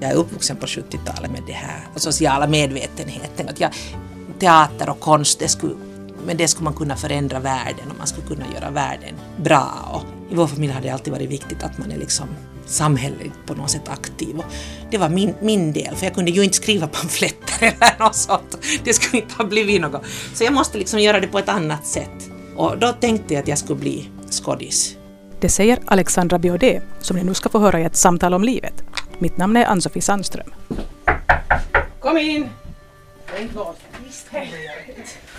Jag är uppvuxen på 70-talet med det här sociala medvetenheten. Att jag, teater och konst, det skulle, men det skulle man kunna förändra världen och man skulle kunna göra världen bra. Och I vår familj har det alltid varit viktigt att man är liksom samhälleligt på något sätt aktiv. Och det var min, min del, för jag kunde ju inte skriva pamfletter eller något sånt. Det skulle inte ha blivit något. Så jag måste liksom göra det på ett annat sätt. Och då tänkte jag att jag skulle bli skådis. Det säger Alexandra Biaudet, som ni nu ska få höra i ett samtal om livet. Mitt namn är Ann-Sofie Sandström. Kom in!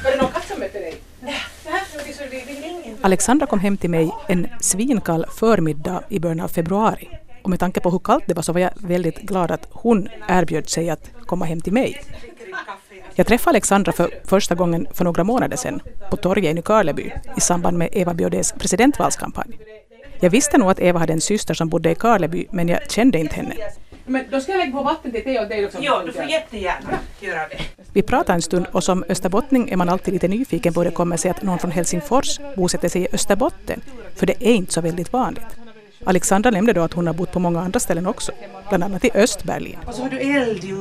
Var det någon katt som mötte dig? Alexandra kom hem till mig en svinkall förmiddag i början av februari. Och med tanke på hur kallt det var så var jag väldigt glad att hon erbjöd sig att komma hem till mig. Jag träffade Alexandra för första gången för några månader sedan på torget i Nykarleby i samband med Eva Biaudets presidentvalskampanj. Jag visste nog att Eva hade en syster som bodde i Karleby men jag kände inte henne. Men då ska jag lägga på vatten till te och dig också. Ja, du får jättegärna göra det. Vi pratade en stund och som österbottning är man alltid lite nyfiken på hur det kommer sig att någon från Helsingfors bosätter sig i Österbotten, för det är inte så väldigt vanligt. Alexandra nämnde då att hon har bott på många andra ställen också, bland annat i Östberlin. Och så har du eld i.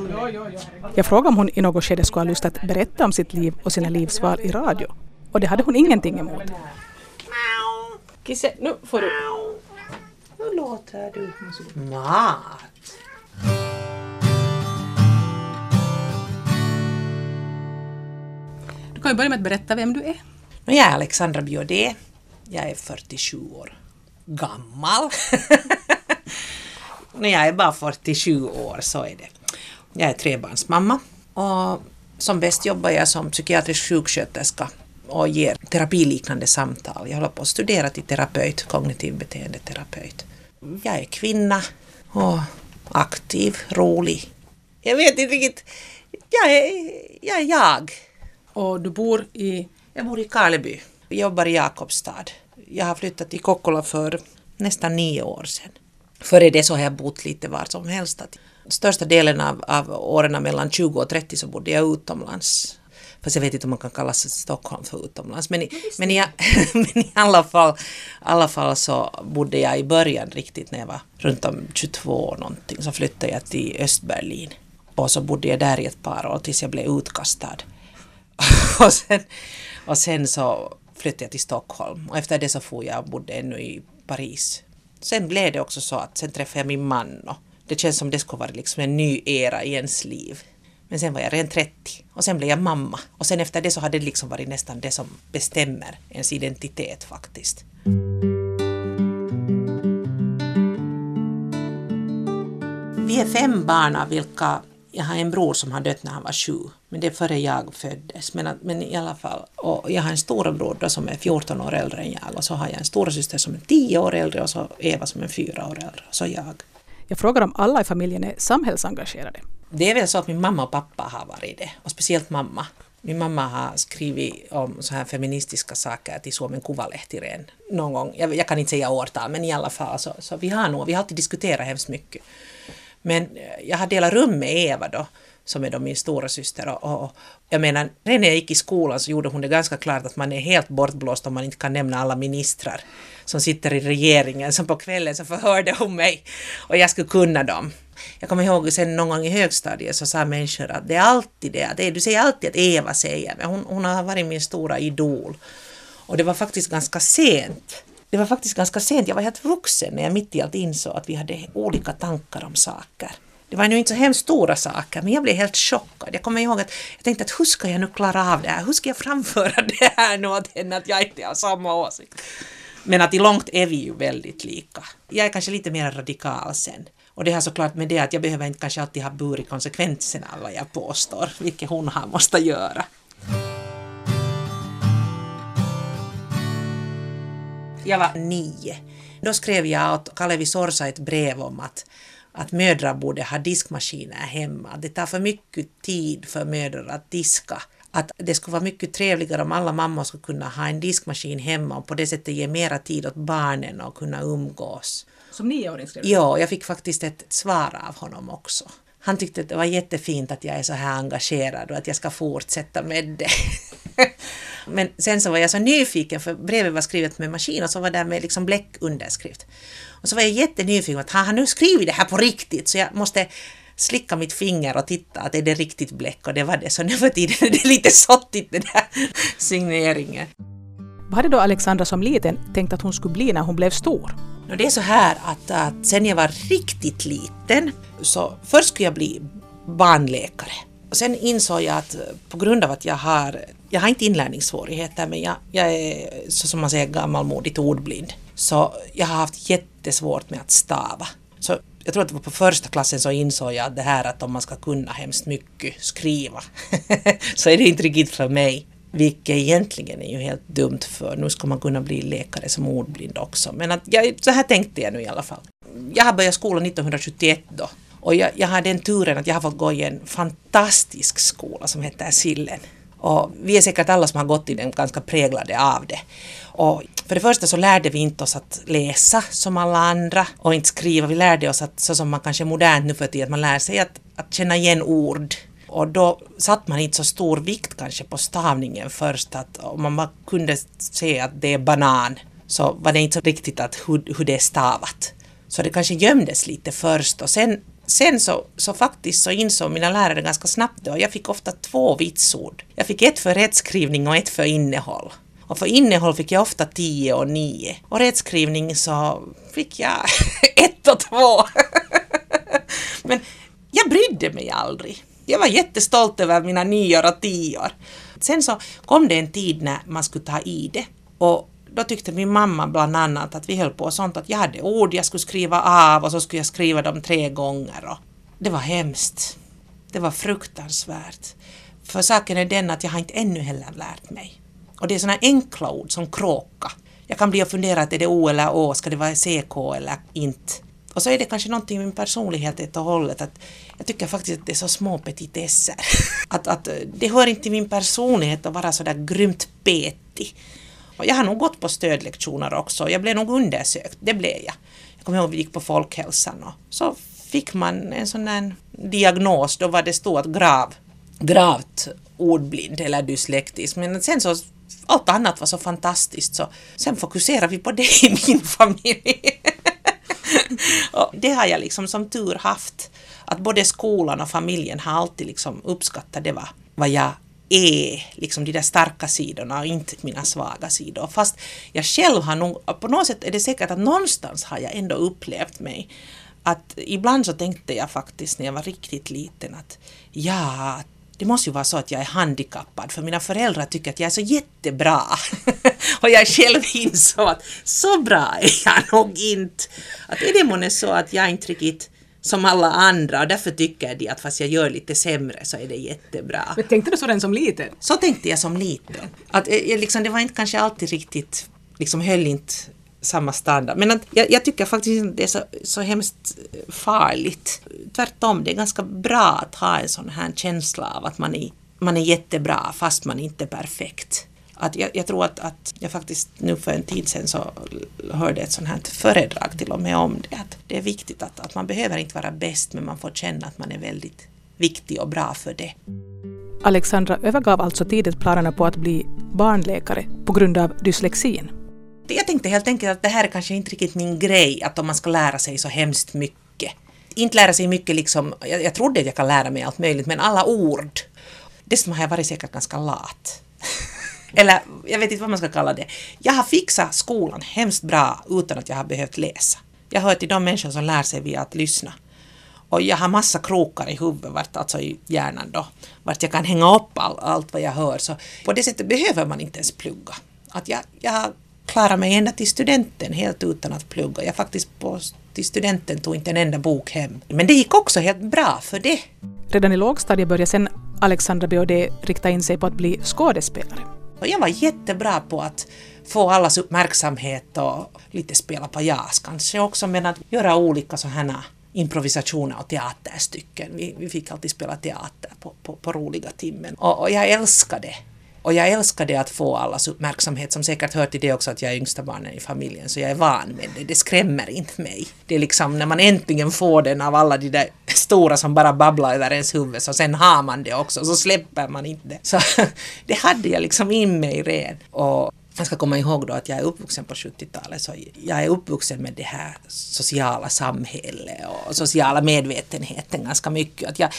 Jag frågade om hon i något skede skulle ha lust att berätta om sitt liv och sina livsval i radio. Och det hade hon ingenting emot. Kisse, nu får du. Hur låter du? Mat. Du kan ju börja med att berätta vem du är. Jag är Alexandra Biaudet. Jag är 47 år gammal. När jag är bara 47 år så är det. Jag är trebarnsmamma och som bäst jobbar jag som psykiatrisk sjuksköterska och ger terapiliknande samtal. Jag håller på att studera till terapeut, kognitiv beteendeterapeut. Jag är kvinna och aktiv, rolig. Jag vet inte riktigt. Jag är jag. Är jag. Och du bor i... Jag bor i Karleby. Jag jobbar i Jakobstad. Jag har flyttat till Kokkola för nästan nio år sedan. Före det så har jag bott lite var som helst. Största delen av, av åren mellan 20 och 30 så bodde jag utomlands. Fast jag vet inte om man kan kalla Stockholm för utomlands. Men i, men i, men i alla, fall, alla fall så bodde jag i början riktigt när jag var runt om 22 någonting. Så flyttade jag till Östberlin. Och så bodde jag där i ett par år tills jag blev utkastad. och, sen, och sen så flyttade jag till Stockholm och efter det så får jag och bodde ännu i Paris. Sen blev det också så att sen träffade jag min man och det känns som det skulle vara liksom en ny era i ens liv. Men sen var jag redan 30 och sen blev jag mamma och sen efter det så hade det liksom varit nästan det som bestämmer ens identitet faktiskt. Vi är fem barn av vilka jag har en bror som har dött när han var sju, men det är före jag föddes. Men, men i alla fall, och jag har en storebror då som är 14 år äldre än jag och så har jag en storasyster som är 10 år äldre och så Eva som är 4 år äldre och så jag. Jag frågar om alla i familjen är samhällsengagerade. Det är väl så att min mamma och pappa har varit det, och speciellt mamma. Min mamma har skrivit om så här feministiska saker till Suomen Kuvalehti någon gång. Jag, jag, kan inte säga årtal, men i alla fall så, så vi har nog, vi har alltid diskuterat hemskt mycket. Men eh, jag har delat rum med Eva då, som är då min stora syster och, och jag menar, redan när jag gick i skolan så gjorde hon det ganska klart att man är helt bortblåst om man inte kan nämna alla ministrar som sitter i regeringen, som på kvällen så förhörde hon mig och jag skulle kunna dem. Jag kommer ihåg sen någon gång i högstadiet så sa människor att det är alltid det, att du säger alltid att Eva säger, men hon, hon har varit min stora idol. Och det var faktiskt ganska sent det var faktiskt ganska sent, jag var helt vuxen när jag mitt i allt insåg att vi hade olika tankar om saker. Det var nu inte så hemskt stora saker, men jag blev helt chockad. Jag kommer ihåg att jag tänkte att hur ska jag nu klara av det här? Hur ska jag framföra det här nu åt henne att jag inte har samma åsikt? Men att i långt är vi ju väldigt lika. Jag är kanske lite mer radikal sen. Och det har såklart med det att jag behöver inte kanske alltid ha burit konsekvenserna av vad jag påstår, vilket hon har måste göra. Jag var nio. Då skrev jag åt Kalevi Sorsa ett brev om att, att mödrar borde ha diskmaskiner hemma. Det tar för mycket tid för mödrar att diska. Att det skulle vara mycket trevligare om alla mammor skulle kunna ha en diskmaskin hemma och på det sättet ge mera tid åt barnen och kunna umgås. Som nioåring skrev du? Ja, jag fick faktiskt ett svar av honom också. Han tyckte att det var jättefint att jag är så här engagerad och att jag ska fortsätta med det. Men sen så var jag så nyfiken för brevet var skrivet med maskin och så var det med liksom bläckunderskrift. Och så var jag jättenyfiken att har han nu skrivit det här på riktigt så jag måste slicka mitt finger och titta att är det riktigt bläck och det var det. Så nu för tiden är det lite sottigt det där signeringen. Vad hade då Alexandra som liten tänkt att hon skulle bli när hon blev stor? No, det är så här att, att sen jag var riktigt liten så först skulle jag bli barnläkare. Och sen insåg jag att eh, på grund av att jag har, jag har inte inlärningssvårigheter men jag, jag är så som man säger gammalmodigt ordblind. Så jag har haft jättesvårt med att stava. Så jag tror att det var på första klassen så insåg jag att det här att om man ska kunna hemskt mycket skriva så är det inte riktigt för mig. Vilket egentligen är ju helt dumt för nu ska man kunna bli läkare som ordblind också. Men att jag, så här tänkte jag nu i alla fall. Jag har börjat skolan 1971 då. Och jag, jag har den turen att jag har fått gå i en fantastisk skola som heter Sillen. Och vi är säkert alla som har gått i den ganska präglade av det. Och för det första så lärde vi inte oss att läsa som alla andra och inte skriva. Vi lärde oss att så som man kanske är modernt nu för tiden, att man lär sig att, att känna igen ord och då satt man inte så stor vikt kanske på stavningen först. Att om man bara kunde se att det är banan så var det inte så riktigt att hur, hur det är stavat. Så det kanske gömdes lite först och sen, sen så, så faktiskt så insåg mina lärare ganska snabbt det och jag fick ofta två vitsord. Jag fick ett för rättskrivning och ett för innehåll. Och för innehåll fick jag ofta tio och nio. Och rättskrivning så fick jag ett och två. Men jag brydde mig aldrig jag var jättestolt över mina nior och tior. Sen så kom det en tid när man skulle ta i det och då tyckte min mamma bland annat att vi höll på sånt att jag hade ord jag skulle skriva av och så skulle jag skriva dem tre gånger och det var hemskt. Det var fruktansvärt. För saken är den att jag har inte ännu heller lärt mig. Och det är sådana enkla ord som kråka. Jag kan bli och fundera att är det O eller Å, ska det vara CK eller inte? Och så är det kanske någonting med min personlighet helt och hållet. Att jag tycker faktiskt att det är så små petitesser. Att, att eh, det hör inte till min personlighet att vara så där grymt petig. Och jag har nog gått på stödlektioner också. Jag blev nog undersökt, det blev jag. Jag kommer ihåg att vi gick på folkhälsan och så fick man en sån där diagnos, då var det stod att grav, gravt ordblind eller dyslektisk. Men sen så allt annat var så fantastiskt så sen fokuserar vi på det i min familj. och det har jag liksom som tur haft. Att både skolan och familjen har alltid liksom uppskattat det vad, vad jag är, liksom de där starka sidorna och inte mina svaga sidor. Fast jag själv har nog, på något sätt är det säkert att någonstans har jag ändå upplevt mig att ibland så tänkte jag faktiskt när jag var riktigt liten att ja, det måste ju vara så att jag är handikappad för mina föräldrar tycker att jag är så jättebra. och jag själv insåg att så bra är jag nog inte. Att är det månne så att jag inte riktigt som alla andra och därför tycker de att fast jag gör lite sämre så är det jättebra. Men tänkte du så den som liten? Så tänkte jag som liten. Att, eh, liksom, det var inte kanske alltid riktigt, liksom höll inte samma standard. Men att, jag, jag tycker faktiskt inte det är så, så hemskt farligt. Tvärtom, det är ganska bra att ha en sån här känsla av att man är, man är jättebra fast man inte är perfekt. Att jag, jag tror att, att jag faktiskt nu för en tid sedan så hörde ett sånt här föredrag till och med om det. Att det är viktigt att, att man behöver inte vara bäst men man får känna att man är väldigt viktig och bra för det. Alexandra övergav alltså tidigt planerna på att bli barnläkare på grund av dyslexin. Jag tänkte helt enkelt att det här är kanske inte riktigt min grej, att om man ska lära sig så hemskt mycket. Inte lära sig mycket liksom, jag, jag trodde att jag kan lära mig allt möjligt, men alla ord. Dessutom har jag varit säkert ganska lat. Eller jag vet inte vad man ska kalla det. Jag har fixat skolan hemskt bra utan att jag har behövt läsa. Jag hör till de människor som lär sig via att lyssna. Och jag har massa krokar i huvudet, vart, alltså i hjärnan då, vart jag kan hänga upp all, allt vad jag hör. Så på det sättet behöver man inte ens plugga. Att jag, jag har klarat mig ända till studenten helt utan att plugga. Jag faktiskt på, till studenten tog inte en enda bok hem. Men det gick också helt bra för det. Redan i lågstadiet började sen Alexandra Biaudet rikta in sig på att bli skådespelare. Och jag var jättebra på att få allas uppmärksamhet och lite spela på jazz kanske också, men att göra olika sådana improvisationer och teaterstycken. Vi, vi fick alltid spela teater på, på, på roliga timmen. Och, och jag älskade och jag älskade att få allas uppmärksamhet, som säkert hör till det också att jag är yngsta barnen i familjen, så jag är van med det. Det skrämmer inte mig. Det är liksom när man äntligen får den av alla de där stora som bara babblar över ens huvud, så sen har man det också, så släpper man inte. Så det hade jag liksom in mig redan. Och man ska komma ihåg då att jag är uppvuxen på 70-talet, så jag är uppvuxen med det här sociala samhället och sociala medvetenheten ganska mycket. Att jag,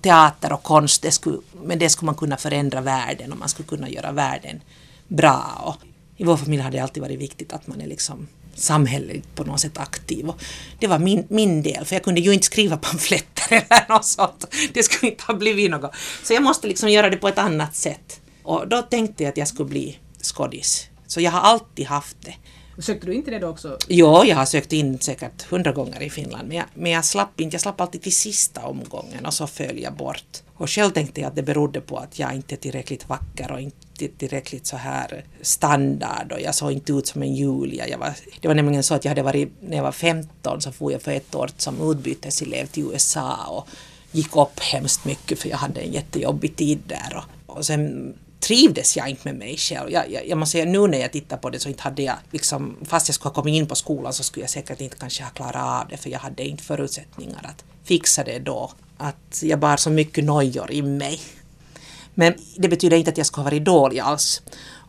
teater och konst, det skulle, men det skulle man kunna förändra världen och man skulle kunna göra världen bra. Och I vår familj har det alltid varit viktigt att man är liksom samhälleligt på något sätt aktiv. Och det var min, min del, för jag kunde ju inte skriva pamfletter eller något sånt. Det skulle inte ha blivit något. Så jag måste liksom göra det på ett annat sätt. Och då tänkte jag att jag skulle bli skådis. Så jag har alltid haft det. Sökte du inte det då också? Jo, jag har sökt in säkert hundra gånger i Finland, men jag, men jag slapp inte. Jag slapp alltid till sista omgången och så föll jag bort. Och själv tänkte jag att det berodde på att jag inte är tillräckligt vacker och inte tillräckligt så här standard och jag såg inte ut som en Julia. Jag var, det var nämligen så att jag hade varit, när jag var 15 så for jag för ett år som utbyteselev till USA och gick upp hemskt mycket för jag hade en jättejobbig tid där. Och, och sen trivdes jag inte med mig själv. Jag, jag, jag måste säga nu när jag tittar på det så inte hade jag, liksom, fast jag skulle ha kommit in på skolan så skulle jag säkert inte kanske ha klarat av det för jag hade inte förutsättningar att fixa det då. Att jag bar så mycket nojor i mig. Men det betyder inte att jag skulle ha varit dålig alls.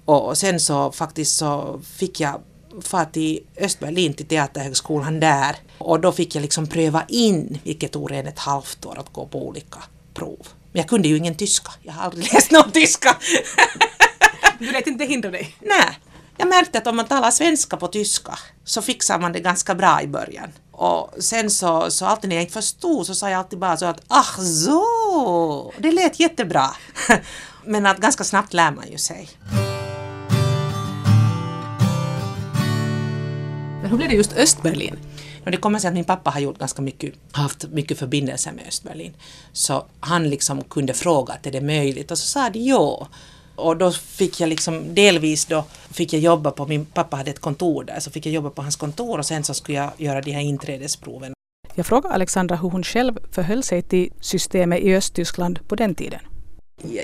Och, och sen så faktiskt så fick jag fara till Östberlin till Teaterhögskolan där och då fick jag liksom pröva in, vilket tog en ett halvt år att gå på olika prov. Men jag kunde ju ingen tyska. Jag har aldrig läst någon tyska. Du lät inte hindra dig? Nej. Jag märkte att om man talar svenska på tyska så fixar man det ganska bra i början. Och sen så, så alltid när jag inte förstod så sa jag alltid bara så att ach så, det lät jättebra. Men att ganska snabbt lär man ju sig. Men hur blev det just Östberlin? Och det kommer sig att min pappa har gjort ganska mycket, haft mycket förbindelser med Östberlin. Så han liksom kunde fråga att är det möjligt och så sa de ja. Och då fick jag liksom delvis då fick jag jobba på, min pappa hade ett kontor där, så fick jag jobba på hans kontor och sen så skulle jag göra de här inträdesproven. Jag frågade Alexandra hur hon själv förhöll sig till systemet i Östtyskland på den tiden.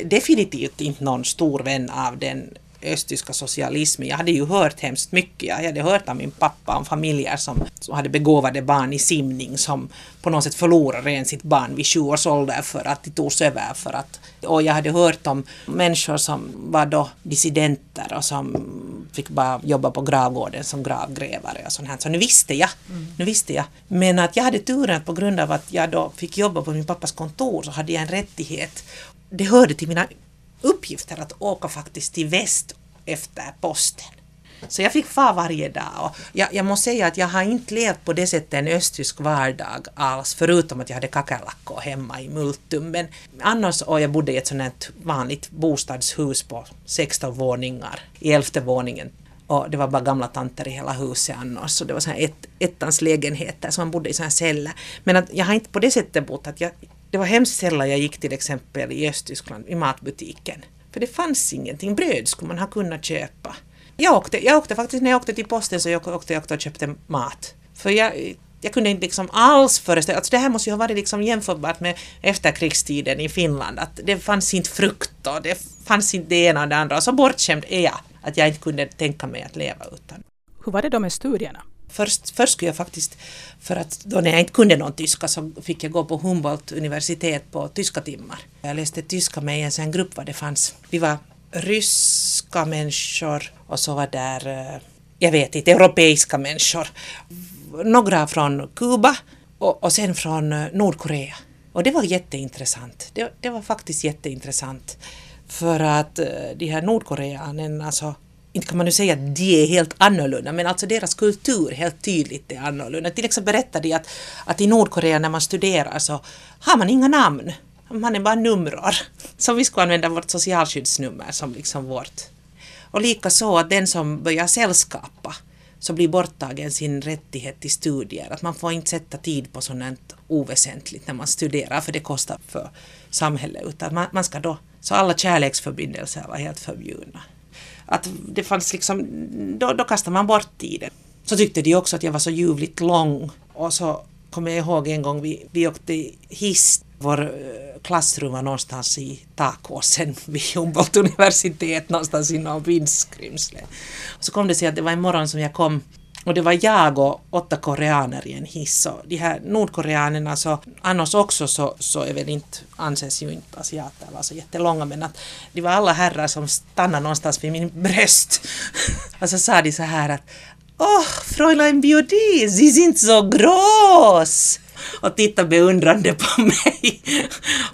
Definitivt inte någon stor vän av den östtyska socialismen. Jag hade ju hört hemskt mycket. Jag hade hört av min pappa om familjer som, som hade begåvade barn i simning som på något sätt förlorade en sitt barn vid sju års ålder för att de togs över för att och jag hade hört om människor som var då dissidenter och som fick bara jobba på gravgården som gravgrävare och sånt här. Så nu visste jag. Mm. Nu visste jag. Men att jag hade turen att på grund av att jag då fick jobba på min pappas kontor så hade jag en rättighet. Det hörde till mina uppgifter att åka faktiskt till väst efter posten. Så jag fick fara varje dag och jag, jag måste säga att jag har inte levt på det sättet en östtysk vardag alls, förutom att jag hade kackerlackor hemma i Multum. Men annars, och jag bodde i ett sånt vanligt bostadshus på 16 våningar, i elfte våningen och det var bara gamla tanter i hela huset annars. Så det var så här ett, ettans lägenheter, så man bodde i sådana här celler. Men att jag har inte på det sättet bott att jag, det var hemskt sällan jag gick till exempel i Östtyskland i matbutiken. För det fanns ingenting. Bröd skulle man ha kunnat köpa. Jag åkte, jag åkte faktiskt, när jag åkte till posten så jag åkte jag och köpte mat. För jag, jag kunde inte liksom alls föreställa alltså det här måste ju ha varit liksom jämförbart med efterkrigstiden i Finland. Att det fanns inte frukt och det fanns inte det ena och det andra. Och så bortskämd är jag att jag inte kunde tänka mig att leva utan. Hur var det då med studierna? Först, först skulle jag faktiskt, för att då när jag inte kunde någon tyska så fick jag gå på Humboldt universitet på tyska timmar. Jag läste tyska med i en sån grupp vad det fanns. Vi var ryska människor och så var där, eh, jag vet inte, europeiska människor. Några från Kuba och, och sen från eh, Nordkorea. Och det var jätteintressant. Det, det var faktiskt jätteintressant. För att eh, de här nordkoreanerna, alltså inte kan man nu säga att de är helt annorlunda, men alltså deras kultur helt tydligt är annorlunda. Till exempel berättade de att, att i Nordkorea när man studerar så har man inga namn. Man är bara numrar. Så vi skulle använda vårt socialskyddsnummer som liksom vårt. Och lika så att den som börjar sällskapa så blir borttagen sin rättighet till studier. Att man får inte sätta tid på sådant oväsentligt när man studerar för det kostar för samhället. Utan man, man ska då, så alla kärleksförbindelser var helt förbjudna att det fanns liksom, då, då kastade man bort tiden. Så tyckte de också att jag var så ljuvligt lång och så kommer jag ihåg en gång vi, vi åkte hiss vår eh, klassrum var någonstans i takåsen vid Humboldt universitet, någonstans i någon vindskrymsle. Så kom det sig att det var en morgon som jag kom och det var jag och åtta koreaner i en hiss. Och de här nordkoreanerna så annars också så, så är väl inte, anses ju inte asiater vara så jättelånga men att de var alla herrar som stannade någonstans vid min bröst. och så sa de så här att Åh, oh, Fräulein Biodi, Sie sind så groß! Och tittade beundrande på mig.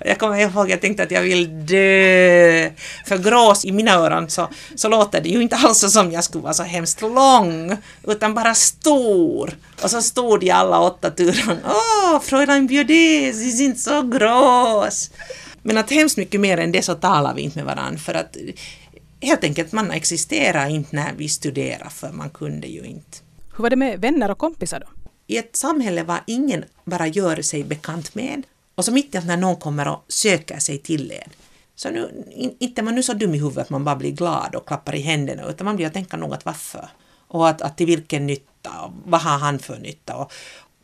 jag kommer ihåg, jag tänkte att jag vill dö. För grås i mina öron så, så låter det ju inte alls som jag skulle vara så hemskt lång, utan bara stor. Och så stod jag alla åtta turen. Åh, oh, Fräulein Biodi, is inte så grås. Men att hemskt mycket mer än det så talar vi inte med varandra för att helt enkelt man existerar inte när vi studerar för man kunde ju inte. Hur var det med vänner och kompisar då? I ett samhälle var ingen bara gör sig bekant med en. Och så mitt i allt när någon kommer och söker sig till en. Så nu, inte är man nu så dum i huvudet att man bara blir glad och klappar i händerna utan man blir att tänka nog att varför? Och att, att till vilken nytta? Och vad har han för nytta? Och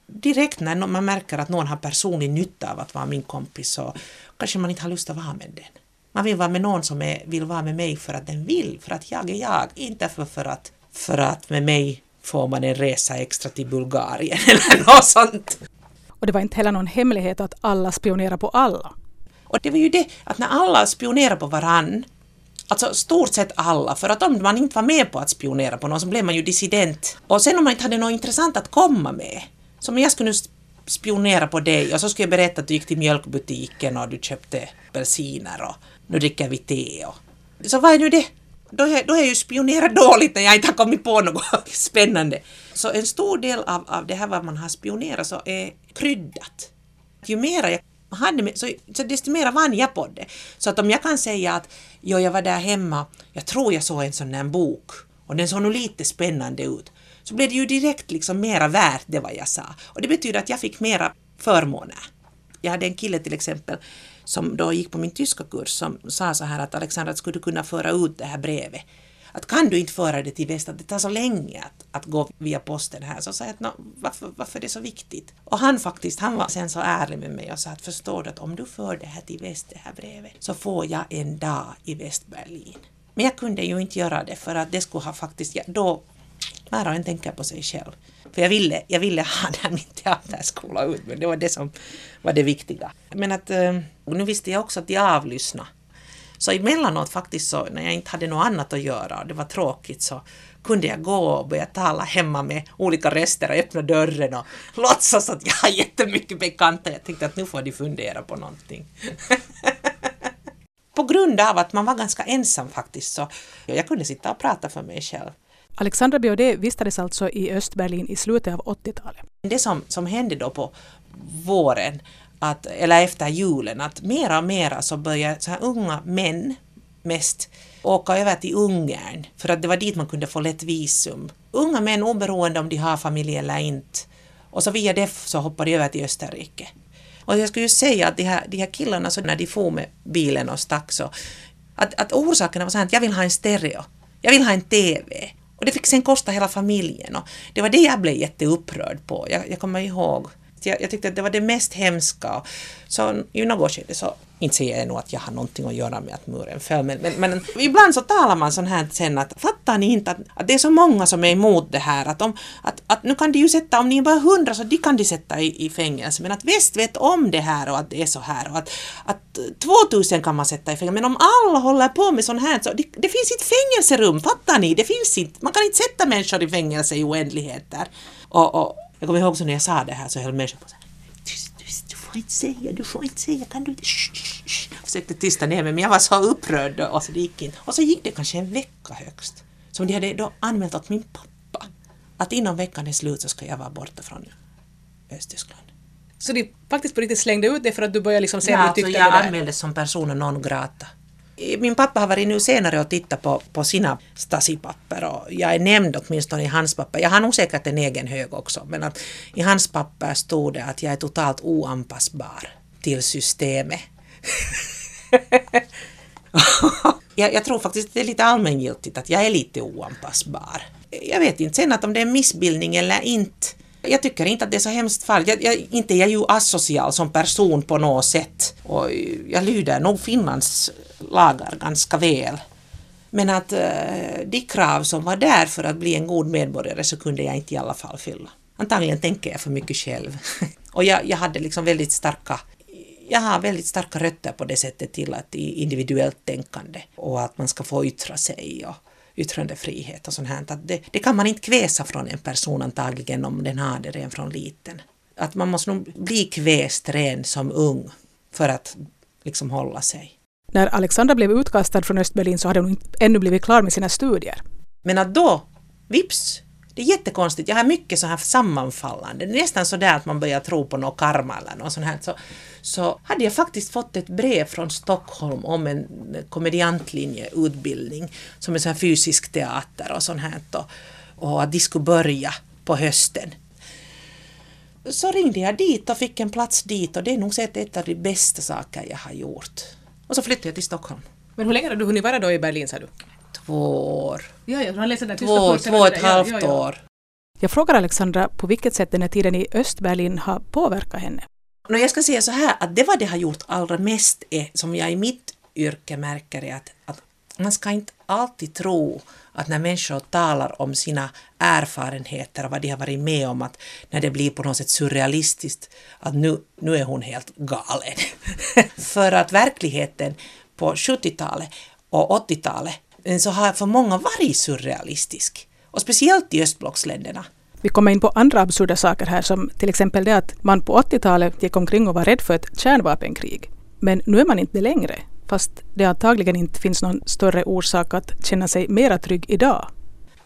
direkt när man märker att någon har personlig nytta av att vara min kompis så kanske man inte har lust att vara med den. Man vill vara med någon som är, vill vara med mig för att den vill, för att jag är jag, inte för, för, att, för att med mig får man en resa extra till Bulgarien eller något sånt. Och det var inte heller någon hemlighet att alla spionerar på alla. Och det var ju det att när alla spionerar på varann, alltså stort sett alla, för att om man inte var med på att spionera på någon så blev man ju dissident. Och sen om man inte hade något intressant att komma med, som jag skulle nu spionera på dig och så skulle jag berätta att du gick till mjölkbutiken och du köpte apelsiner och nu dricker vi te och... Så vad är nu det? Då är, då är jag ju spionerat dåligt när jag inte har kommit på något spännande. Så en stor del av, av det här vad man har spionerat så är kryddat. Ju mera jag hade med, så, så desto mer vann jag på det. Så att om jag kan säga att jo, jag var där hemma, jag tror jag såg en sån där bok och den såg nog lite spännande ut, så blev det ju direkt liksom mera värt det vad jag sa. Och det betyder att jag fick mera förmåner. Jag hade en kille till exempel som då gick på min tyska kurs som sa så här att Alexandra, skulle du kunna föra ut det här brevet? Att kan du inte föra det till väst, att det tar så länge att, att gå via posten här. Så sa jag att varför, varför är det så viktigt? Och han faktiskt, han var sen så ärlig med mig och sa att förstår du att om du för det här till väst, det här brevet, så får jag en dag i Västberlin. Men jag kunde ju inte göra det för att det skulle ha faktiskt, då var och en tänker på sig själv. För jag ville, jag ville ha den min teaterskola ut, men det var det som var det viktiga. Men att, eh, nu visste jag också att jag avlyssnade. Så emellanåt faktiskt så, när jag inte hade något annat att göra och det var tråkigt så kunde jag gå och börja tala hemma med olika röster och öppna dörren och låtsas att jag har jättemycket bekanta. Jag tänkte att nu får de fundera på någonting. på grund av att man var ganska ensam faktiskt så jag kunde sitta och prata för mig själv. Alexandra Biaudet vistades alltså i Östberlin i slutet av 80-talet. Det som, som hände då på våren, att, eller efter julen, att mera och mera så började så här unga män mest åka över till Ungern, för att det var dit man kunde få lätt visum. Unga män oberoende om de har familj eller inte. Och så via det så hoppade de över till Österrike. Och jag skulle ju säga att de här, de här killarna, så när de for med bilen och stack så, att, att orsaken var så här att jag vill ha en stereo, jag vill ha en TV, och det fick sen kosta hela familjen och det var det jag blev jätteupprörd på. Jag, jag kommer ihåg. Jag, jag tyckte att det var det mest hemska. Så i något skede så inte säger jag nog att jag har någonting att göra med att muren föll, men, men, men ibland så talar man sån här sen att fattar ni inte att, att det är så många som är emot det här, att, om, att, att nu kan de ju sätta, om ni är bara hundra så de kan de sätta i, i fängelse, men att väst vet om det här och att det är så här och att, att 2000 kan man sätta i fängelse, men om alla håller på med sån här så det, det finns inte fängelserum, fattar ni? Det finns inte, man kan inte sätta människor i fängelse i oändligheter. Och, och jag kommer ihåg så när jag sa det här så höll människor på så får inte säga, du får inte säga, kan du inte... Shh, shh, shh. Försökte tysta ner mig men jag var så upprörd och så det gick inte. Och så gick det kanske en vecka högst. Som de hade då anmält åt min pappa. Att inom veckan är slut så ska jag vara borta från Östtyskland. Så de faktiskt på riktigt slängde ut det för att du började liksom säga ja, att du tyckte alltså jag det där? anmäldes som persona non grata. Min pappa har varit nu senare och tittat på, på sina Stasi-papper och jag är nämnd åtminstone i hans papper. Jag har nog säkert en egen hög också men att i hans papper stod det att jag är totalt oanpassbar till systemet. jag, jag tror faktiskt att det är lite allmängiltigt att jag är lite oanpassbar. Jag vet inte sen att om det är missbildning eller inte jag tycker inte att det är så hemskt farligt. Jag, jag, inte är jag ju asocial som person på något sätt. Och jag lyder nog Finlands lagar ganska väl. Men att eh, de krav som var där för att bli en god medborgare så kunde jag inte i alla fall fylla. Antagligen tänker jag för mycket själv. och jag, jag hade liksom väldigt starka jag har väldigt starka rötter på det sättet till att individuellt tänkande och att man ska få yttra sig och yttrandefrihet och sånt här. Att det, det kan man inte kväsa från en person antagligen om den har det redan från liten. Att man måste nog bli kväst ren som ung för att liksom hålla sig. När Alexandra blev utkastad från Östberlin så hade hon ännu blivit klar med sina studier. Men att då, vips, det är jättekonstigt. Jag har mycket så här sammanfallande. Nästan så där att man börjar tro på något karma eller något sånt här. Så, så hade jag faktiskt fått ett brev från Stockholm om en komediantlinjeutbildning som är så här fysisk teater och sånt här. Och, och att de skulle börja på hösten. Så ringde jag dit och fick en plats dit och det är nog sett ett av de bästa saker jag har gjort. Och så flyttade jag till Stockholm. Men hur länge har du hunnit vara då i Berlin sa du? Två år. Ja, ja, har läst den Två, två och ett halvt Ja, ja, år. Jag frågar Alexandra på vilket sätt den här tiden i Östberlin har påverkat henne. Nå, jag ska säga så här att det vad det har gjort allra mest är, som jag i mitt yrke märker är att, att man ska inte alltid tro att när människor talar om sina erfarenheter och vad de har varit med om, att när det blir på något sätt surrealistiskt, att nu, nu är hon helt galen. för att verkligheten på 70-talet och 80-talet Eh, så har för många varit surrealistisk. Och speciellt i östblocksländerna. Vi kommer in på andra absurda saker här som till exempel det att man på 80-talet gick omkring och var rädd för ett kärnvapenkrig. Men nu är man inte det längre, fast det antagligen inte finns någon större orsak att känna sig mera trygg idag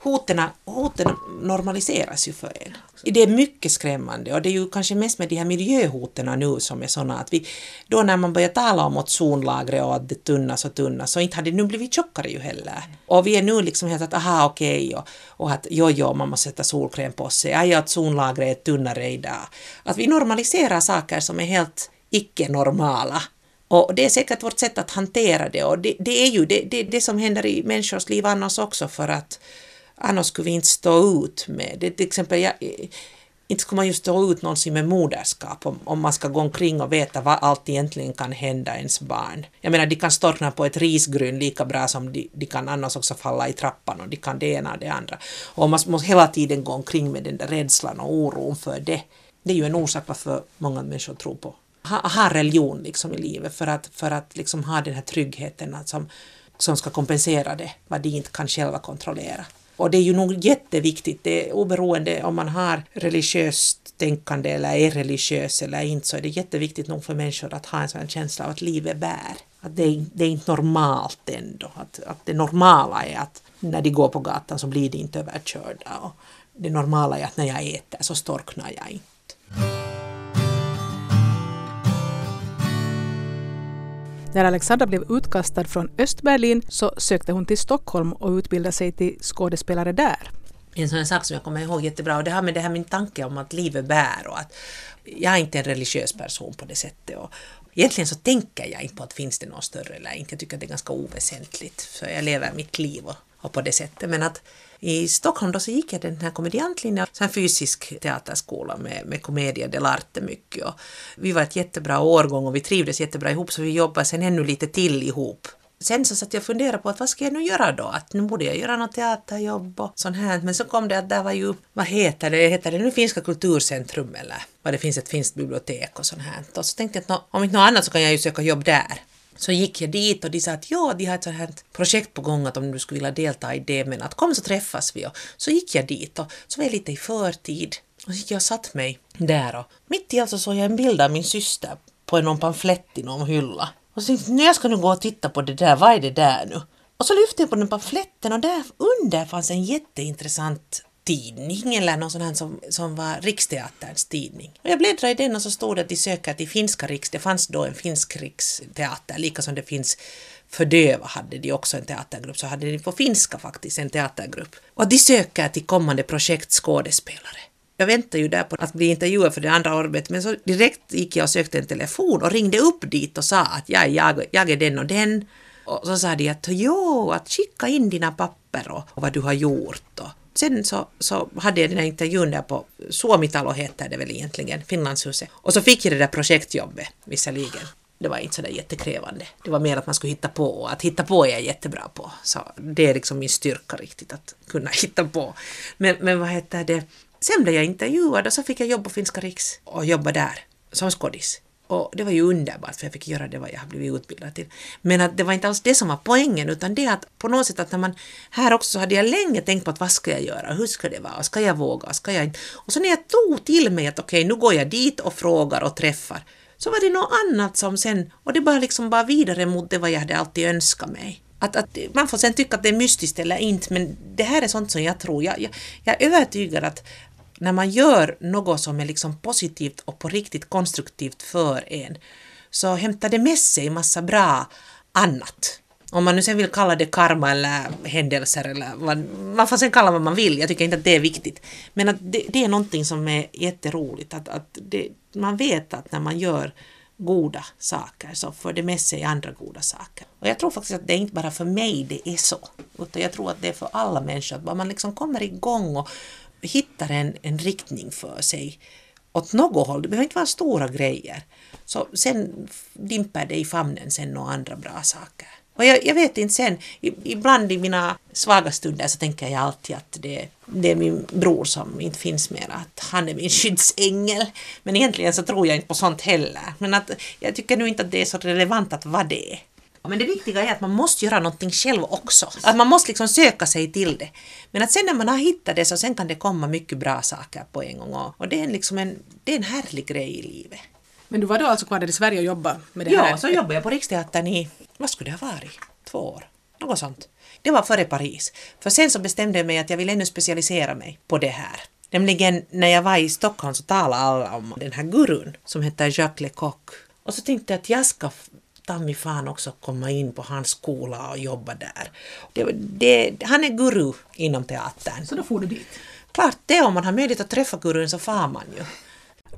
hoten, hoten normaliseras ju för en. Det är mycket skrämmande och det är ju kanske mest med de här miljöhoten nu som är sådana att vi, då när man börjar tala om ozonlagret och att det tunnas och tunnas så inte har det nu blivit tjockare ju heller. Och vi är nu liksom helt att aha okej och, och att jo jo man måste sätta solkräm på sig, aj att ozonlagret är tunnare idag. Att vi normaliserar saker som är helt icke-normala. Och det är säkert vårt sätt att hantera det och det, det är ju det, det, det som händer i människors liv annars också för att annars skulle vi inte stå ut med det. Till exempel, jag, inte skulle man ju stå ut någonsin med moderskap om, om man ska gå omkring och veta vad allt egentligen kan hända ens barn. Jag menar, de kan storkna på ett risgryn lika bra som de, de kan annars också falla i trappan och de kan det ena och det andra. Och man måste hela tiden gå omkring med den där rädslan och oron för det. Det är ju en orsak varför många människor tror på ha, ha religion liksom i livet för att, för att liksom ha den här tryggheten att som, som ska kompensera det, vad de inte kan själva kontrollera. Och det är ju nog jätteviktigt, det är oberoende om man har religiöst tänkande eller är religiös eller inte, så är det jätteviktigt nog för människor att ha en sån känsla av att livet bär. Att det är, det är inte normalt ändå. Att, att det normala är att när de går på gatan så blir de inte överkörda. Och det normala är att när jag äter så storknar jag inte. När Alexandra blev utkastad från Östberlin så sökte hon till Stockholm och utbildade sig till skådespelare där. En sån sak som jag kommer ihåg jättebra och det har med det här min tanke om att livet bär och att jag är inte en religiös person på det sättet. Och egentligen så tänker jag inte på att finns det något större eller inte. Jag tycker att det är ganska oväsentligt Så jag lever mitt liv och, och på det sättet. Men att i Stockholm då så gick jag den här komediantlinjen, så en fysisk teaterskola med, med Commedia dell'arte mycket. Och vi var ett jättebra årgång och vi trivdes jättebra ihop så vi jobbade sen ännu lite till ihop. Sen så satt jag och funderade på att vad ska jag nu göra då? Att nu borde jag göra något teaterjobb och sånt här. Men så kom det att där var ju, vad heter det, heter det nu Finska kulturcentrum eller vad det finns ett finskt bibliotek och sånt här. Och så tänkte jag att nå, om inte något annat så kan jag ju söka jobb där. Så gick jag dit och de sa att ja, de har ett sånt här projekt på gång att om du skulle vilja delta i det, men att kom så träffas vi. Och så gick jag dit och så var jag lite i förtid. Och så gick jag och satt mig där och mitt i allt så såg jag en bild av min syster på någon pamflett i någon hylla. Och så tänkte jag, "Nu, jag ska nu gå och titta på det där, vad är det där nu? Och så lyfte jag på den pamfletten och där under fanns en jätteintressant tidning eller någon sån här som, som var Riksteaterns tidning. Och jag bläddrade i den och så stod det att de söker till finska riks, det fanns då en finsk riksteater, lika som det finns för döva hade de också en teatergrupp, så hade de på finska faktiskt en teatergrupp. Och de söker till kommande projekt skådespelare. Jag väntade ju där på att bli intervjuad för det andra arbetet, men så direkt gick jag och sökte en telefon och ringde upp dit och sa att jag, jag, jag är den och den. Och så sa de att jo, att skicka in dina papper och, och vad du har gjort. Och sen så, så hade jag den här intervjun där på Suomitalo heter det väl egentligen, Finlandshuset. Och så fick jag det där projektjobbet visserligen. det var inte sådär jättekrävande. Det var mer att man skulle hitta på och att hitta på är jag jättebra på. Så det är liksom min styrka riktigt att kunna hitta på. Men, men vad heter det, sen blev jag intervjuad och så fick jag jobb på Finska Riks och jobba där som skådis. Och det var ju underbart för jag fick göra det vad jag har blivit utbildad till. Men att det var inte alls det som var poängen utan det att på något sätt att när man här också så hade jag länge tänkt på att vad ska jag göra, hur ska det vara, ska jag våga, ska jag inte? Och så när jag tog till mig att okej, okay, nu går jag dit och frågar och träffar så var det något annat som sen, och det bara liksom bara vidare mot det vad jag hade alltid önskat mig. Att, att man får sen tycka att det är mystiskt eller inte, men det här är sånt som jag tror. Jag, jag, jag är övertygad att när man gör något som är liksom positivt och på riktigt konstruktivt för en, så hämtar det med sig massa bra annat. Om man nu sen vill kalla det karma eller händelser eller vad, man får sen kalla vad man vill, jag tycker inte att det är viktigt. Men att det, det är någonting som är jätteroligt, att, att det, man vet att när man gör goda saker så för det med sig andra goda saker. Och jag tror faktiskt att det är inte bara för mig det är så, utan jag tror att det är för alla människor, att man liksom kommer igång och hittar en, en riktning för sig åt något håll, det behöver inte vara stora grejer. Så sen dimper det i famnen sen några andra bra saker. Och jag, jag, vet inte sen, ibland i mina svaga stunder så tänker jag alltid att det, det är min bror som inte finns mer, att han är min skyddsängel. Men egentligen så tror jag inte på sånt heller. Men att jag tycker nu inte att det är så relevant att vad det är. Men det viktiga är att man måste göra någonting själv också. Att man måste liksom söka sig till det. Men att sen när man har hittat det så sen kan det komma mycket bra saker på en gång. Och det är liksom en, det är en härlig grej i livet. Men du var då alltså kvar där i Sverige och jobbade med det ja, här? Ja, så jobbade jag på Riksteatern i, vad skulle det ha varit, två år? Något sånt. Det var före Paris. För sen så bestämde jag mig att jag vill ännu specialisera mig på det här. Nämligen när jag var i Stockholm så talade alla om den här gurun som heter Jacques Lecoq. Och så tänkte jag att jag ska ta mig fan också komma in på hans skola och jobba där. Det, det, han är guru inom teatern. Så då får du dit? Klart det, om man har möjlighet att träffa gurun så far man ju.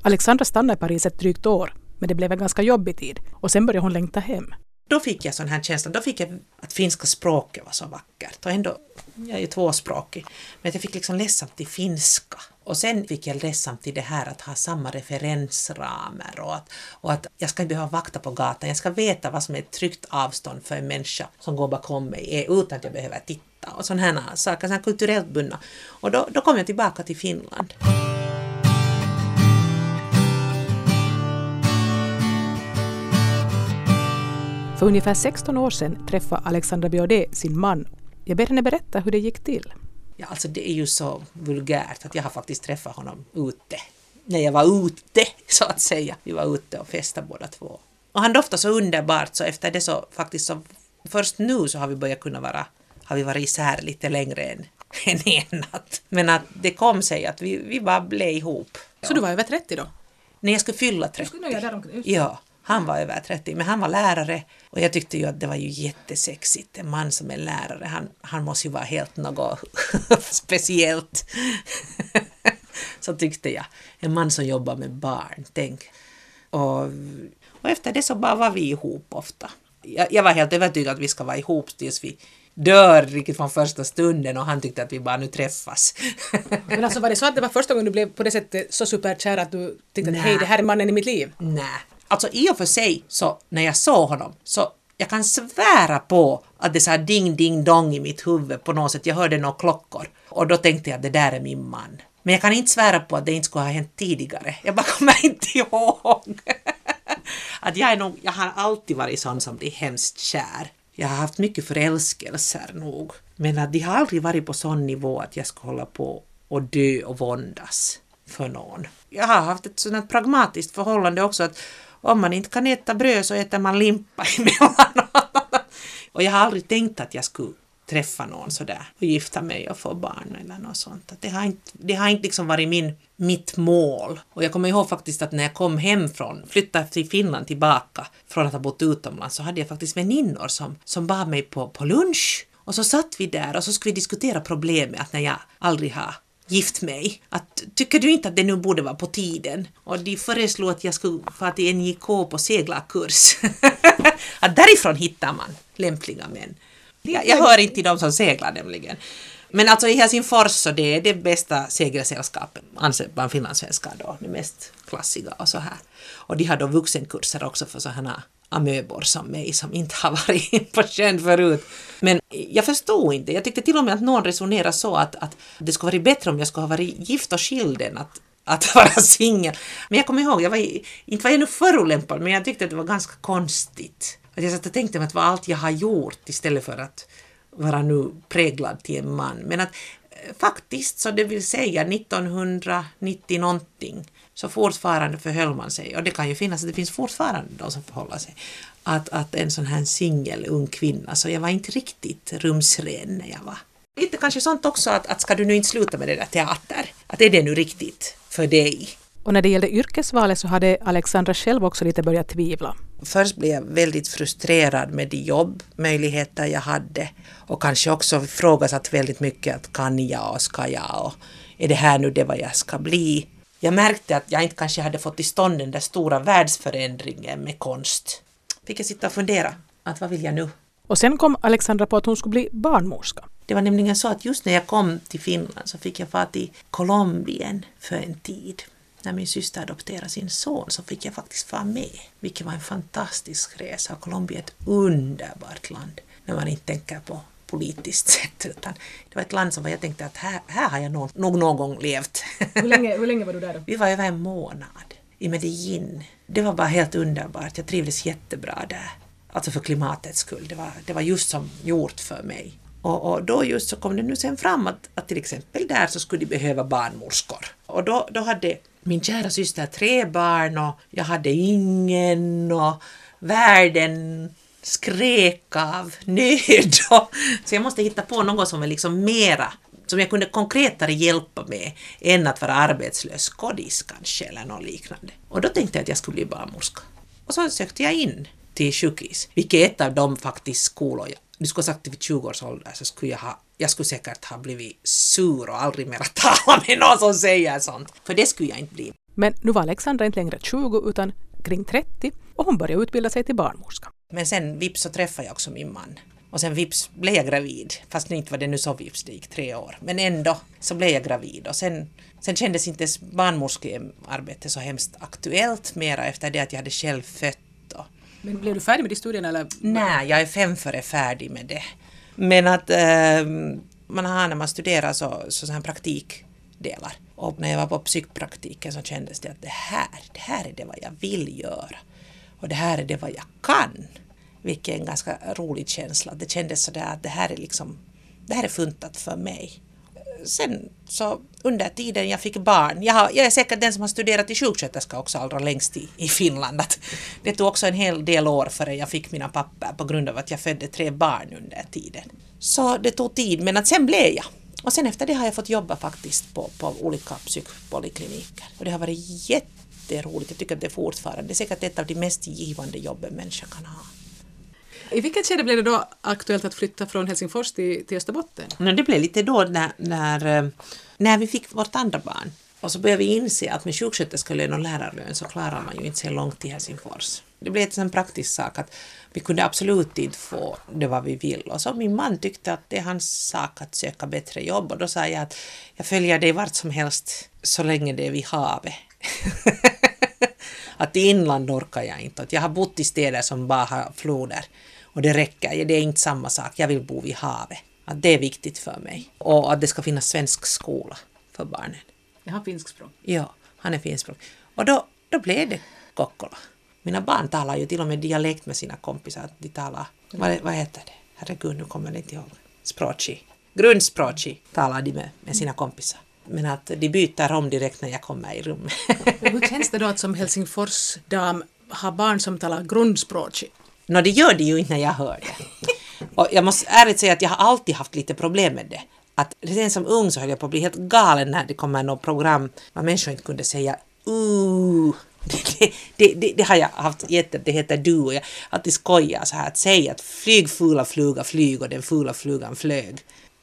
Alexandra stannade i Paris ett drygt år, men det blev en ganska jobbig tid och sen började hon längta hem. Då fick jag sån här känsla, då fick jag att finska språket var så vackert. Och ändå, jag är ju tvåspråkig, men jag fick liksom ledsamt till finska. Och sen fick jag ledsamt till det här att ha samma referensramar och att, och att jag ska inte behöva vakta på gatan, jag ska veta vad som är ett tryggt avstånd för en människa som går bakom mig eh, utan att jag behöver titta och sådana här saker, sådana kulturellt bundna. Och då, då kom jag tillbaka till Finland. För ungefär 16 år sedan träffade Alexandra Biaudet sin man. Jag ber henne berätta hur det gick till. Ja, alltså det är ju så vulgärt att jag har faktiskt träffat honom ute. När jag var ute, så att säga. Vi var ute och festade båda två. Och han doftade så underbart så efter det så faktiskt så först nu så har vi börjat kunna vara, har vi varit isär lite längre än, än en natt. Men att det kom sig att vi, vi bara blev ihop. Så du var över 30 då? När jag skulle fylla 30. Du skulle där ja. Han var över 30, men han var lärare och jag tyckte ju att det var ju jättesexigt. En man som är lärare, han, han måste ju vara helt något speciellt. Så tyckte jag. En man som jobbar med barn, tänk. Och, och efter det så bara var vi ihop ofta. Jag, jag var helt övertygad att vi ska vara ihop tills vi dör riktigt från första stunden och han tyckte att vi bara nu träffas. Men alltså var det så att det var första gången du blev på det sättet så superkär att du tyckte att hej, det här är mannen i mitt liv? Nej, Alltså i och för sig så när jag såg honom så jag kan svära på att det sa ding ding dong i mitt huvud på något sätt. Jag hörde några klockor och då tänkte jag att det där är min man. Men jag kan inte svära på att det inte skulle ha hänt tidigare. Jag bara kommer inte ihåg. att jag, är nog, jag har alltid varit sån som blir hemskt kär. Jag har haft mycket förälskelser nog. Men att de har aldrig varit på sån nivå att jag ska hålla på och dö och våndas för någon. Jag har haft ett sådant pragmatiskt förhållande också att om man inte kan äta bröd så äter man limpa emellanåt. och jag har aldrig tänkt att jag skulle träffa någon sådär och gifta mig och få barn eller något sånt. Det har inte, det har inte liksom varit min, mitt mål. Och jag kommer ihåg faktiskt att när jag kom hem från, flyttade till Finland tillbaka från att ha bott utomlands så hade jag faktiskt väninnor som, som bad mig på, på lunch och så satt vi där och så skulle vi diskutera problemet att när jag aldrig har gift mig. Att, tycker du inte att det nu borde vara på tiden? Och de föreslog att jag skulle få till NJK på seglarkurs. att därifrån hittar man lämpliga män. Jag, jag hör inte till de som seglar nämligen. Men alltså i Helsingfors så det är det bästa segelsällskapet, anser alltså bland finlandssvenskar då, det mest klassiga och så här. Och de har då vuxenkurser också för sådana amöbor som mig som inte har varit på sjön förut. Men jag förstod inte. Jag tyckte till och med att någon resonerade så att, att det skulle varit bättre om jag skulle ha varit gift och skild än att, att vara singel. Men jag kommer ihåg, jag var, inte var jag nu förolämpad, men jag tyckte att det var ganska konstigt. Att jag satt och tänkte att det var allt jag har gjort istället för att vara nu präglad till en man. Men att eh, faktiskt, så det vill säga 1990 någonting, så fortfarande förhöll man sig, och det kan ju finnas, det finns fortfarande de som förhåller sig, att, att en sån här singel ung kvinna, så jag var inte riktigt rumsren när jag var. Lite kanske sånt också att, att ska du nu inte sluta med det där teater, att är det nu riktigt för dig? Och när det gällde yrkesvalet så hade Alexandra själv också lite börjat tvivla. Först blev jag väldigt frustrerad med de jobbmöjligheter jag hade och kanske också ifrågasatt väldigt mycket att kan jag och ska jag och är det här nu det vad jag ska bli? Jag märkte att jag inte kanske hade fått till stånd den där stora världsförändringen med konst. Fick jag sitta och fundera, att vad vill jag nu? Och sen kom Alexandra på att hon skulle bli barnmorska. Det var nämligen så att just när jag kom till Finland så fick jag fara till Colombien för en tid. När min syster adopterade sin son så fick jag faktiskt vara med, vilket var en fantastisk resa. Colombia är ett underbart land när man inte tänker på politiskt sett. Utan det var ett land som jag tänkte att här, här har jag nog, nog någon gång levt. Hur länge, hur länge var du där då? Vi var över en månad i Medellin. Det var bara helt underbart. Jag trivdes jättebra där. Alltså för klimatets skull. Det var, det var just som gjort för mig. Och, och, då just så kom det nu sen fram att, att till exempel där så skulle de behöva barnmorskor. Och då, då hade min kära syster tre barn och jag hade ingen och världen skrek av nöd. Så jag måste hitta på något som är liksom mera som jag kunde konkretare hjälpa med än att vara arbetslös kodis kanske eller något liknande. Och då tänkte jag att jag skulle bli barnmorska. Och så sökte jag in till sjukhus, vilket är ett av de faktiskt skolor jag du skulle ha sagt vid 20 års ålder så skulle jag ha, jag skulle säkert ha blivit sur och aldrig mer tala med någon som säger sånt. För det skulle jag inte bli. Men nu var Alexandra inte längre 20 utan kring 30 och hon började utbilda sig till barnmorska. Men sen vips så träffade jag också min man. Och sen vips blev jag gravid. Fast inte var det nu så vips, det gick tre år. Men ändå så blev jag gravid och sen, sen kändes inte barnmorskearbete så hemskt aktuellt mera efter det att jag hade själv fött men blev du färdig med de studierna eller? Nej, jag är fem före färdig med det. Men att äh, man har när man studerar så, så, så här praktikdelar. Och när jag var på psykpraktiken så kändes det att det här, det här är det vad jag vill göra. Och det här är det vad jag kan. Vilket är en ganska rolig känsla. Det kändes sådär att det här är liksom, det här är funtat för mig sen så under tiden jag fick barn, jag, har, jag är säkert den som har studerat till sjuksköterska också allra längst i, i Finland. Att det tog också en hel del år före jag fick mina papper på grund av att jag födde tre barn under tiden. Så det tog tid, men att sen blev jag. Och sen efter det har jag fått jobba faktiskt på, på olika psykpolikliniker. Och det har varit jätteroligt. Jag tycker att det är fortfarande, det är säkert ett av de mest givande jobben människan kan ha. I vilket skede blev det då aktuellt att flytta från Helsingfors till, till Österbotten? No, det blev lite då när, när, eh, när vi fick vårt andra barn. Och så började vi inse att med sjuksköterskelön och lärarlön så klarar man ju inte så långt till Helsingfors. Det blev en praktisk sak att vi kunde absolut inte få det vad vi vill. Och så min man tyckte att det är hans sak att söka bättre jobb och då sa jag att jag följer dig vart som helst så länge det är vid havet. att i inland orkar jag inte. Att jag har bott i städer som bara har floder och det räcker, det är inte samma sak. Jag vill bo vid havet. Att det är viktigt för mig. Och att det ska finnas svensk skola för barnen. Jag har finsk språk. Ja, han är finskspråkig. Och då, då blev det Kokkola. Mina barn talar ju till och med dialekt med sina kompisar. De talar, vad, vad heter det? Herregud, nu kommer jag inte ihåg. Språchi. Grundspråchi talar de med, med sina kompisar. Men att de byter om direkt när jag kommer i rummet. Hur känns det då att som Helsingfors dam ha barn som talar grundspråchi? Nå, det gör det ju inte när jag hör det. Och jag måste ärligt säga att jag har alltid haft lite problem med det. Att redan som ung så höll jag på att bli helt galen när det kommer något program där människor inte kunde säga uh. Det, det, det, det, har jag haft jätte, det heter du och jag alltid skojar så här att säga att flyg fula fluga flyg och den fula flugan flög.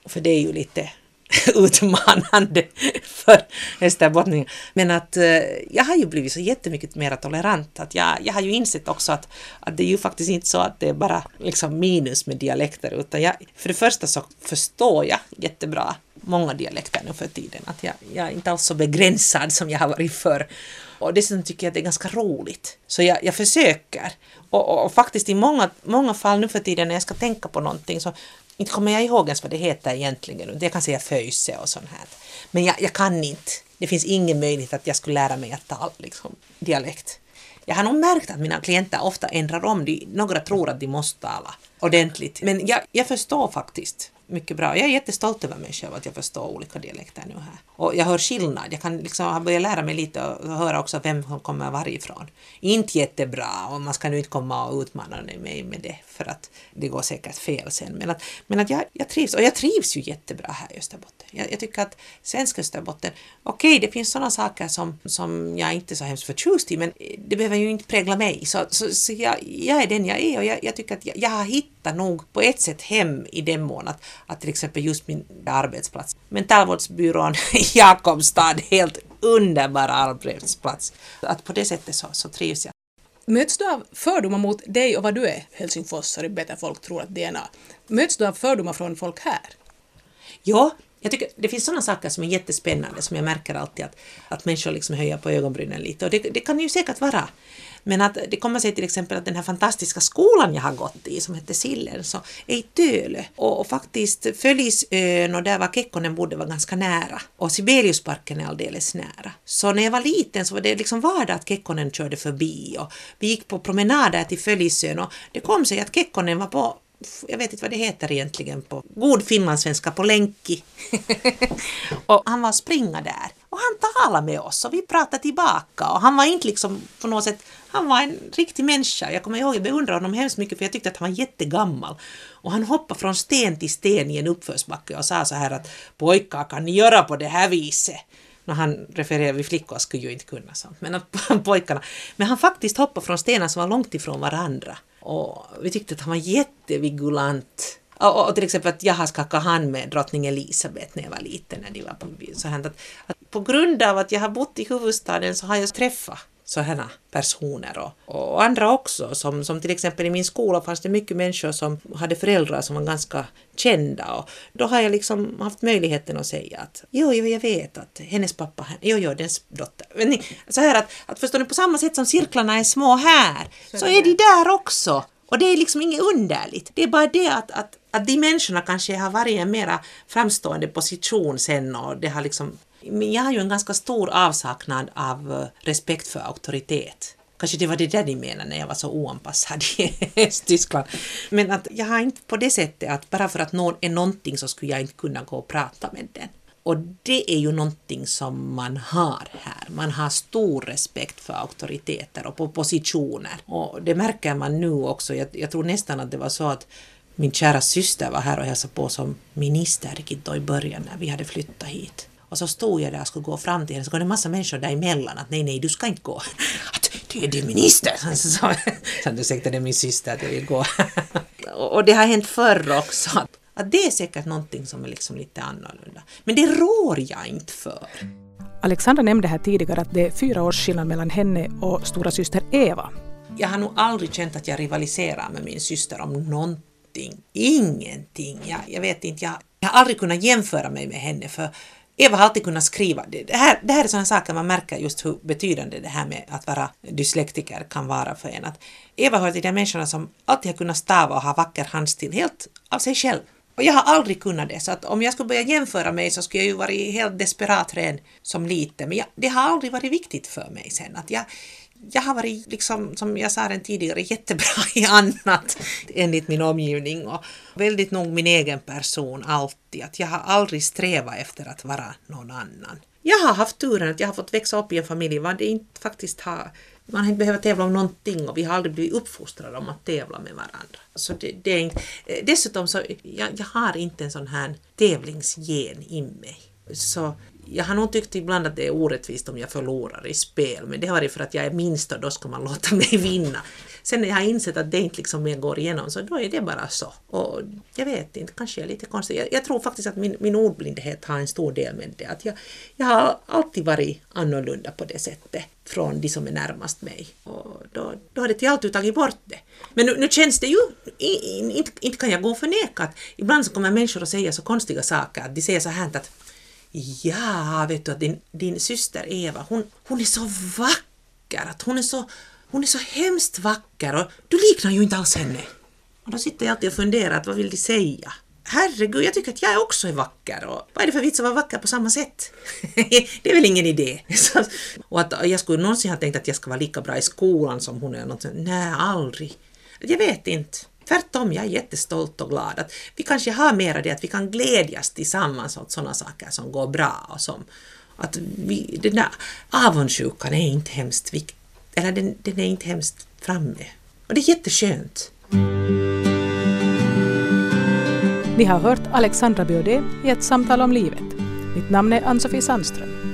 För det är ju lite utmanande för österbottningar. Men att eh, jag har ju blivit så jättemycket mer tolerant. Att jag, jag har ju insett också att, att det är ju faktiskt inte så att det är bara liksom minus med dialekter utan jag, för det första så förstår jag jättebra många dialekter nu för tiden. Att jag, jag är inte alls så begränsad som jag har varit förr. Och dessutom tycker jag att det är ganska roligt. Så jag, jag försöker. Och, och, och, faktiskt i många, många fall nu för tiden när jag ska tänka på någonting så inte kommer jag ihåg ens vad det heter egentligen. Jag kan säga föjse och sånt här. Men jag, jag kan inte. Det finns ingen möjlighet att jag skulle lära mig att tala liksom, dialekt. Jag har nog märkt att mina klienter ofta ändrar om. De, några tror att de måste tala ordentligt. Men jag, jag förstår faktiskt mycket bra. Jag är jättestolt över mig själv att jag förstår olika dialekter nu här. Och jag hör skillnad. Jag kan liksom börja lära mig lite och höra också vem som kommer varifrån. Inte jättebra och man ska nu inte komma och utmana mig med det för att det går säkert fel sen. Men att, men att jag, jag trivs och jag trivs ju jättebra här i Österbotten. Jag, jag tycker att svenska Österbotten, okej okay, det finns sådana saker som, som jag inte är så hemskt förtjust i men det behöver ju inte prägla mig. Så, så, så jag, jag är den jag är och jag, jag tycker att jag, jag har hittat nog på ett sätt hem i den mån att, att till exempel just min arbetsplats, mentalvårdsbyrån Jakobstad, helt underbar arbetsplats. Att på det sättet så, så trivs jag. Möts du av fördomar mot dig och vad du är, helsingfossare, bättre folk tror att DNA? Möts du av fördomar från folk här? Ja, jag tycker det finns sådana saker som är jättespännande som jag märker alltid att, att människor liksom höjer på ögonbrynen lite och det, det kan ju säkert vara. Men att det kommer sig till exempel att den här fantastiska skolan jag har gått i som hette Sillen så är i Tölö och, och faktiskt Följesön och där var Kekkonen bodde var ganska nära och Sibeliusparken är alldeles nära. Så när jag var liten så var det liksom vardag att Kekkonen körde förbi och vi gick på promenader till Följesön och det kom sig att Kekkonen var på jag vet inte vad det heter egentligen på god finlandssvenska, på länki. och han var springa där. Och han talade med oss och vi pratade tillbaka och han var inte liksom på något sätt, han var en riktig människa. Jag kommer ihåg, jag beundrade honom hemskt mycket för jag tyckte att han var jättegammal. Och han hoppade från sten till sten i en uppförsbacke och sa så här att pojkar kan ni göra på det här viset? När han refererade vi flickor skulle ju inte kunna sånt, men att pojkarna. Men han faktiskt hoppade från stenar som var långt ifrån varandra. Och vi tyckte att han var jättevigulant. Och, och till exempel att jag har skakat hand med drottning Elisabeth när jag var liten. När de var på, så här, att, att på grund av att jag har bott i huvudstaden så har jag träffat sådana personer och, och, andra också. Som, som till exempel i min skola fanns det mycket människor som hade föräldrar som var ganska kända och då har jag liksom haft möjligheten att säga att jo, jo, jag vet att hennes pappa, jo, jo, dens dotter. Men så här att, att förstår ni, på samma sätt som cirklarna är små här så, så är de där också. Och det är liksom inget underligt. Det är bara det att, att, att de människorna kanske har varit i en mera framstående position sen och det har liksom men jag har ju en ganska stor avsaknad av eh, respekt för auktoritet. Kanske det var det där ni menade när jag var så oanpassad i Tyskland. Men att jag har inte på det sättet att bara för att någon är någonting så skulle jag inte kunna gå och prata med den. Och det är ju någonting som man har här. Man har stor respekt för auktoriteter och på positioner. Och det märker man nu också. Jag, jag tror nästan att det var så att min kära syster var här och hälsade på som minister i början när vi hade flyttat hit. Och så stod jag där och skulle gå fram till henne, så kom det en massa människor däremellan att nej, nej, du ska inte gå. Att du är din minister! Så, så, så ursäkta, det är min syster att jag vill gå. och det har hänt förr också. Att det är säkert någonting som är liksom lite annorlunda. Men det rår jag inte för. Alexandra nämnde här tidigare att det är fyra års skillnad mellan henne och stora syster Eva. Jag har nog aldrig känt att jag rivaliserar med min syster om någonting. Ingenting. Jag, jag vet inte, jag, jag har aldrig kunnat jämföra mig med henne för Eva har alltid kunnat skriva. Det här, det här är sådana saker man märker just hur betydande det här med att vara dyslektiker kan vara för en. Att Eva hör till de människorna som alltid har kunnat stava och ha vacker handstil helt av sig själv. Och jag har aldrig kunnat det, så att om jag skulle börja jämföra mig så skulle jag ju varit helt desperat redan som liten. Men jag, det har aldrig varit viktigt för mig sen. Att jag, jag har varit, liksom, som jag sa den tidigare, jättebra i annat enligt min omgivning och väldigt nog min egen person alltid. Att jag har aldrig strävat efter att vara någon annan. Jag har haft turen att jag har fått växa upp i en familj där det inte faktiskt har man har inte behövt tävla om någonting och vi har aldrig blivit uppfostrade om att tävla med varandra. Så det, det är inte, eh, dessutom så jag, jag har inte en sån här tävlingsgen i mig. Så jag har nog tyckt ibland att det är orättvist om jag förlorar i spel, men det har varit för att jag är minst och då ska man låta mig vinna. Sen när jag har insett att det inte liksom mer går igenom, så då är det bara så. Och jag vet inte, kanske jag är lite konstig. Jag, jag tror faktiskt att min, min ordblindhet har en stor del med det. Att jag, jag har alltid varit annorlunda på det sättet från de som är närmast mig. Och då, då har det alltid tagit bort det. Men nu, nu känns det ju, inte, inte kan jag gå och förneka att ibland så kommer människor att säga så konstiga saker. Att de säger så här att Ja, vet du att din, din syster Eva, hon, hon är så vacker att hon är så, hon är så hemskt vacker och du liknar ju inte alls henne. Och då sitter jag alltid och funderar, att vad vill de säga? Herregud, jag tycker att jag också är vacker och vad är det för vits att vara vacker på samma sätt? det är väl ingen idé. och att jag skulle någonsin ha tänkt att jag ska vara lika bra i skolan som hon är. Något, nej, aldrig. Jag vet inte. Tvärtom, jag är jättestolt och glad att vi kanske har mera det att vi kan glädjas tillsammans åt sådana saker som går bra och som att vi, den där avundsjukan är inte hemskt viktig, eller den, den är inte hemskt framme. Och det är jätteskönt. Ni har hört Alexandra Biodé i ett samtal om livet. Mitt namn är Ann-Sofie Sandström.